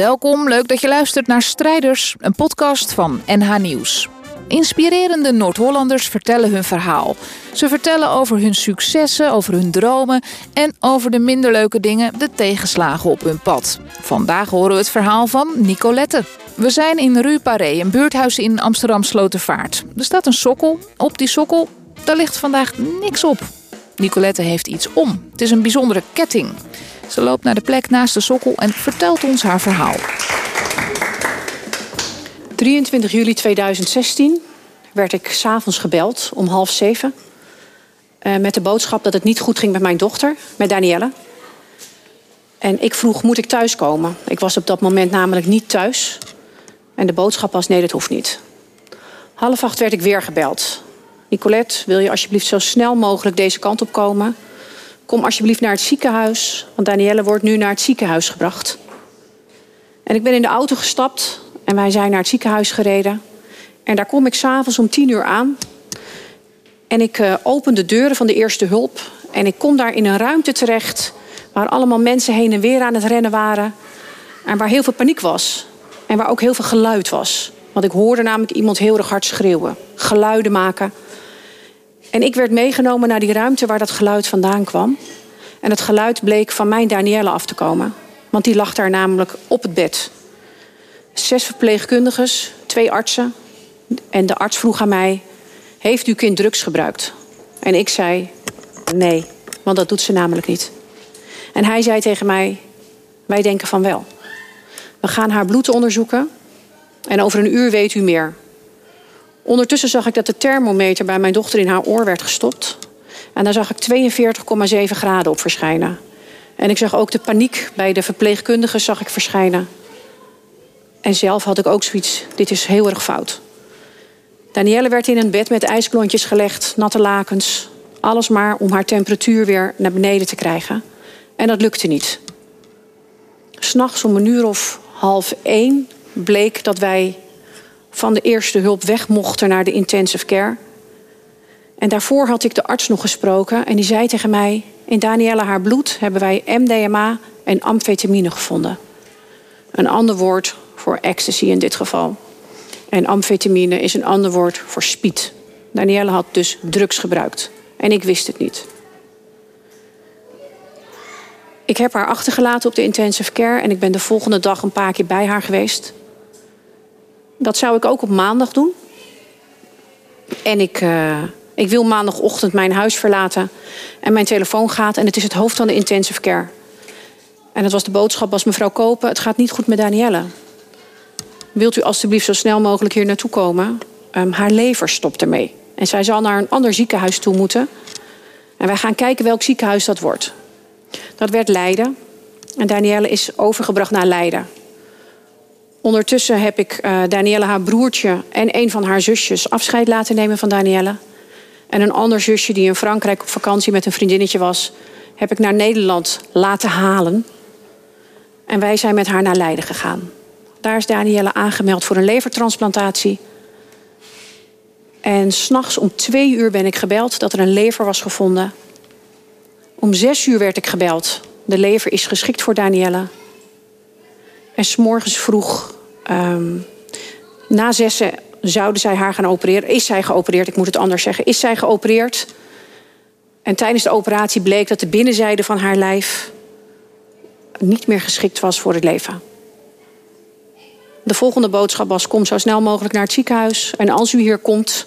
Welkom, leuk dat je luistert naar Strijders, een podcast van NH Nieuws. Inspirerende Noord-Hollanders vertellen hun verhaal. Ze vertellen over hun successen, over hun dromen en over de minder leuke dingen, de tegenslagen op hun pad. Vandaag horen we het verhaal van Nicolette. We zijn in Rue Paré, een buurthuis in Amsterdam Slotervaart. Er staat een sokkel. Op die sokkel, daar ligt vandaag niks op. Nicolette heeft iets om. Het is een bijzondere ketting. Ze loopt naar de plek naast de sokkel en vertelt ons haar verhaal. 23 juli 2016 werd ik s'avonds gebeld om half zeven. Uh, met de boodschap dat het niet goed ging met mijn dochter, met Danielle. En ik vroeg, moet ik thuiskomen? Ik was op dat moment namelijk niet thuis. En de boodschap was, nee, dat hoeft niet. Half acht werd ik weer gebeld. Nicolette, wil je alsjeblieft zo snel mogelijk deze kant op komen? Kom alsjeblieft naar het ziekenhuis, want Danielle wordt nu naar het ziekenhuis gebracht. En ik ben in de auto gestapt en wij zijn naar het ziekenhuis gereden. En daar kom ik s'avonds om tien uur aan. En ik uh, open de deuren van de eerste hulp. En ik kom daar in een ruimte terecht. Waar allemaal mensen heen en weer aan het rennen waren. En waar heel veel paniek was. En waar ook heel veel geluid was. Want ik hoorde namelijk iemand heel erg hard schreeuwen. Geluiden maken. En ik werd meegenomen naar die ruimte waar dat geluid vandaan kwam. En het geluid bleek van mijn Danielle af te komen. Want die lag daar namelijk op het bed. Zes verpleegkundiges, twee artsen. En de arts vroeg aan mij: Heeft uw kind drugs gebruikt? En ik zei: Nee, want dat doet ze namelijk niet. En hij zei tegen mij: Wij denken van wel. We gaan haar bloed onderzoeken. En over een uur weet u meer. Ondertussen zag ik dat de thermometer bij mijn dochter in haar oor werd gestopt. En daar zag ik 42,7 graden op verschijnen. En ik zag ook de paniek bij de verpleegkundigen zag ik verschijnen. En zelf had ik ook zoiets, dit is heel erg fout. Danielle werd in een bed met ijsklontjes gelegd, natte lakens. Alles maar om haar temperatuur weer naar beneden te krijgen. En dat lukte niet. S'nachts om een uur of half één bleek dat wij van de eerste hulp weg mochten naar de intensive care. En daarvoor had ik de arts nog gesproken en die zei tegen mij: In Danielle haar bloed hebben wij MDMA en amfetamine gevonden. Een ander woord voor ecstasy in dit geval. En amfetamine is een ander woord voor speed. Danielle had dus drugs gebruikt en ik wist het niet. Ik heb haar achtergelaten op de intensive care en ik ben de volgende dag een paar keer bij haar geweest. Dat zou ik ook op maandag doen. En ik, uh, ik wil maandagochtend mijn huis verlaten. En mijn telefoon gaat en het is het hoofd van de intensive care. En dat was de boodschap als mevrouw Kopen, het gaat niet goed met Danielle. Wilt u alstublieft zo snel mogelijk hier naartoe komen? Um, haar lever stopt ermee. En zij zal naar een ander ziekenhuis toe moeten. En wij gaan kijken welk ziekenhuis dat wordt. Dat werd Leiden. En Danielle is overgebracht naar Leiden. Ondertussen heb ik uh, Danielle, haar broertje en een van haar zusjes afscheid laten nemen van Danielle. En een ander zusje die in Frankrijk op vakantie met een vriendinnetje was, heb ik naar Nederland laten halen. En wij zijn met haar naar Leiden gegaan. Daar is Danielle aangemeld voor een levertransplantatie. En s'nachts om twee uur ben ik gebeld dat er een lever was gevonden. Om zes uur werd ik gebeld. De lever is geschikt voor Danielle. En s'morgens vroeg, um, na zessen, zouden zij haar gaan opereren. Is zij geopereerd? Ik moet het anders zeggen. Is zij geopereerd? En tijdens de operatie bleek dat de binnenzijde van haar lijf niet meer geschikt was voor het leven. De volgende boodschap was: kom zo snel mogelijk naar het ziekenhuis. En als u hier komt,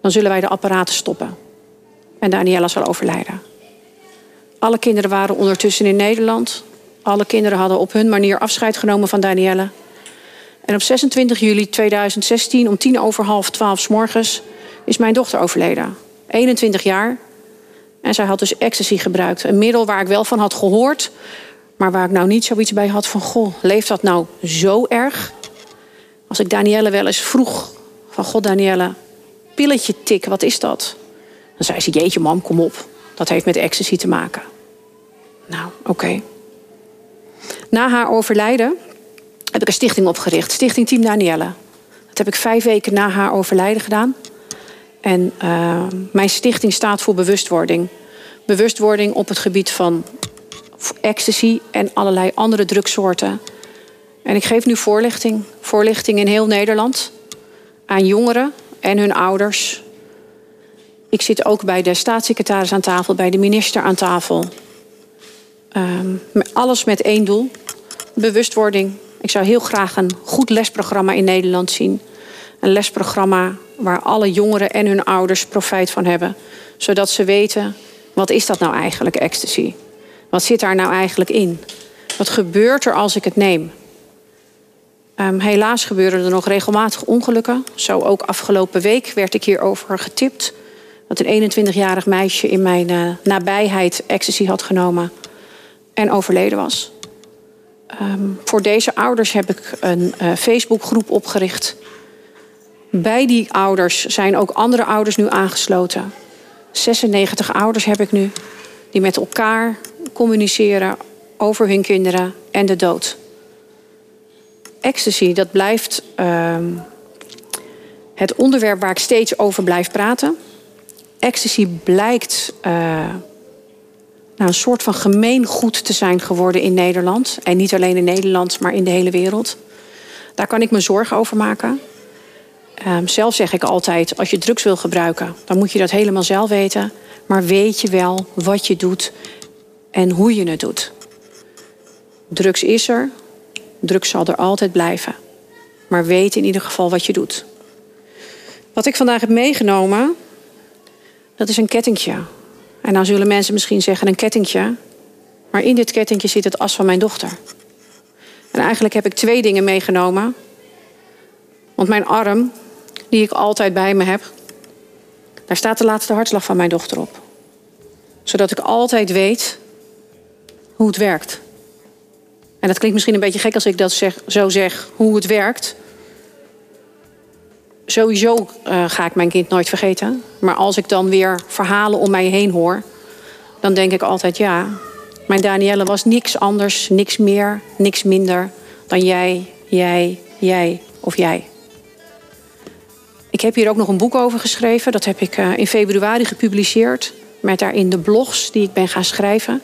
dan zullen wij de apparaten stoppen. En Daniela zal overlijden. Alle kinderen waren ondertussen in Nederland. Alle kinderen hadden op hun manier afscheid genomen van Danielle. En op 26 juli 2016, om tien over half twaalf s morgens, is mijn dochter overleden. 21 jaar. En zij had dus ecstasy gebruikt. Een middel waar ik wel van had gehoord, maar waar ik nou niet zoiets bij had van: Goh, leeft dat nou zo erg? Als ik Danielle wel eens vroeg: van God, Danielle, pilletje tik, wat is dat? Dan zei ze: Jeetje, mam, kom op. Dat heeft met ecstasy te maken. Nou, oké. Na haar overlijden heb ik een stichting opgericht, Stichting Team Danielle. Dat heb ik vijf weken na haar overlijden gedaan. En uh, mijn stichting staat voor bewustwording. Bewustwording op het gebied van ecstasy en allerlei andere drugsoorten. En ik geef nu voorlichting. Voorlichting in heel Nederland. Aan jongeren en hun ouders. Ik zit ook bij de staatssecretaris aan tafel, bij de minister aan tafel. Um, alles met één doel: bewustwording. Ik zou heel graag een goed lesprogramma in Nederland zien. Een lesprogramma waar alle jongeren en hun ouders profijt van hebben. Zodat ze weten, wat is dat nou eigenlijk, ecstasy? Wat zit daar nou eigenlijk in? Wat gebeurt er als ik het neem? Um, helaas gebeuren er nog regelmatig ongelukken. Zo ook afgelopen week werd ik hierover getipt. Dat een 21-jarig meisje in mijn uh, nabijheid ecstasy had genomen en overleden was. Um, voor deze ouders heb ik een uh, Facebookgroep opgericht. Bij die ouders zijn ook andere ouders nu aangesloten. 96 ouders heb ik nu die met elkaar communiceren over hun kinderen en de dood. Ecstasy, dat blijft uh, het onderwerp waar ik steeds over blijf praten. Ecstasy blijkt uh, nou, een soort van gemeengoed te zijn geworden in Nederland. En niet alleen in Nederland, maar in de hele wereld. Daar kan ik me zorgen over maken. Um, zelf zeg ik altijd, als je drugs wil gebruiken, dan moet je dat helemaal zelf weten. Maar weet je wel wat je doet en hoe je het doet. Drugs is er, drugs zal er altijd blijven. Maar weet in ieder geval wat je doet. Wat ik vandaag heb meegenomen, dat is een kettingje. En dan zullen mensen misschien zeggen een kettingje. Maar in dit kettingje zit het as van mijn dochter. En eigenlijk heb ik twee dingen meegenomen. Want mijn arm, die ik altijd bij me heb, daar staat de laatste hartslag van mijn dochter op. Zodat ik altijd weet hoe het werkt. En dat klinkt misschien een beetje gek als ik dat zo zeg, hoe het werkt. Sowieso uh, ga ik mijn kind nooit vergeten. Maar als ik dan weer verhalen om mij heen hoor, dan denk ik altijd ja. Mijn Danielle was niks anders, niks meer, niks minder dan jij, jij, jij of jij. Ik heb hier ook nog een boek over geschreven. Dat heb ik uh, in februari gepubliceerd. Met daarin de blogs die ik ben gaan schrijven.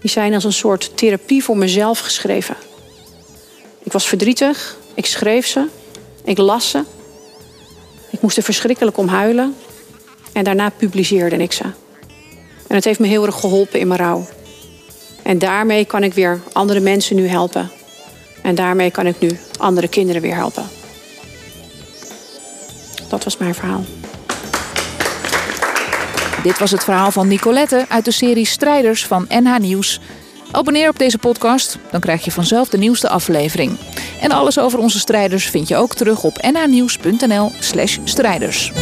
Die zijn als een soort therapie voor mezelf geschreven. Ik was verdrietig, ik schreef ze, ik las ze. Ik moest er verschrikkelijk om huilen. En daarna publiceerde ik ze. En het heeft me heel erg geholpen in mijn rouw. En daarmee kan ik weer andere mensen nu helpen. En daarmee kan ik nu andere kinderen weer helpen. Dat was mijn verhaal. Dit was het verhaal van Nicolette uit de serie Strijders van NH Nieuws. Abonneer op deze podcast, dan krijg je vanzelf de nieuwste aflevering. En alles over onze strijders vind je ook terug op nanieuws.nl/slash strijders.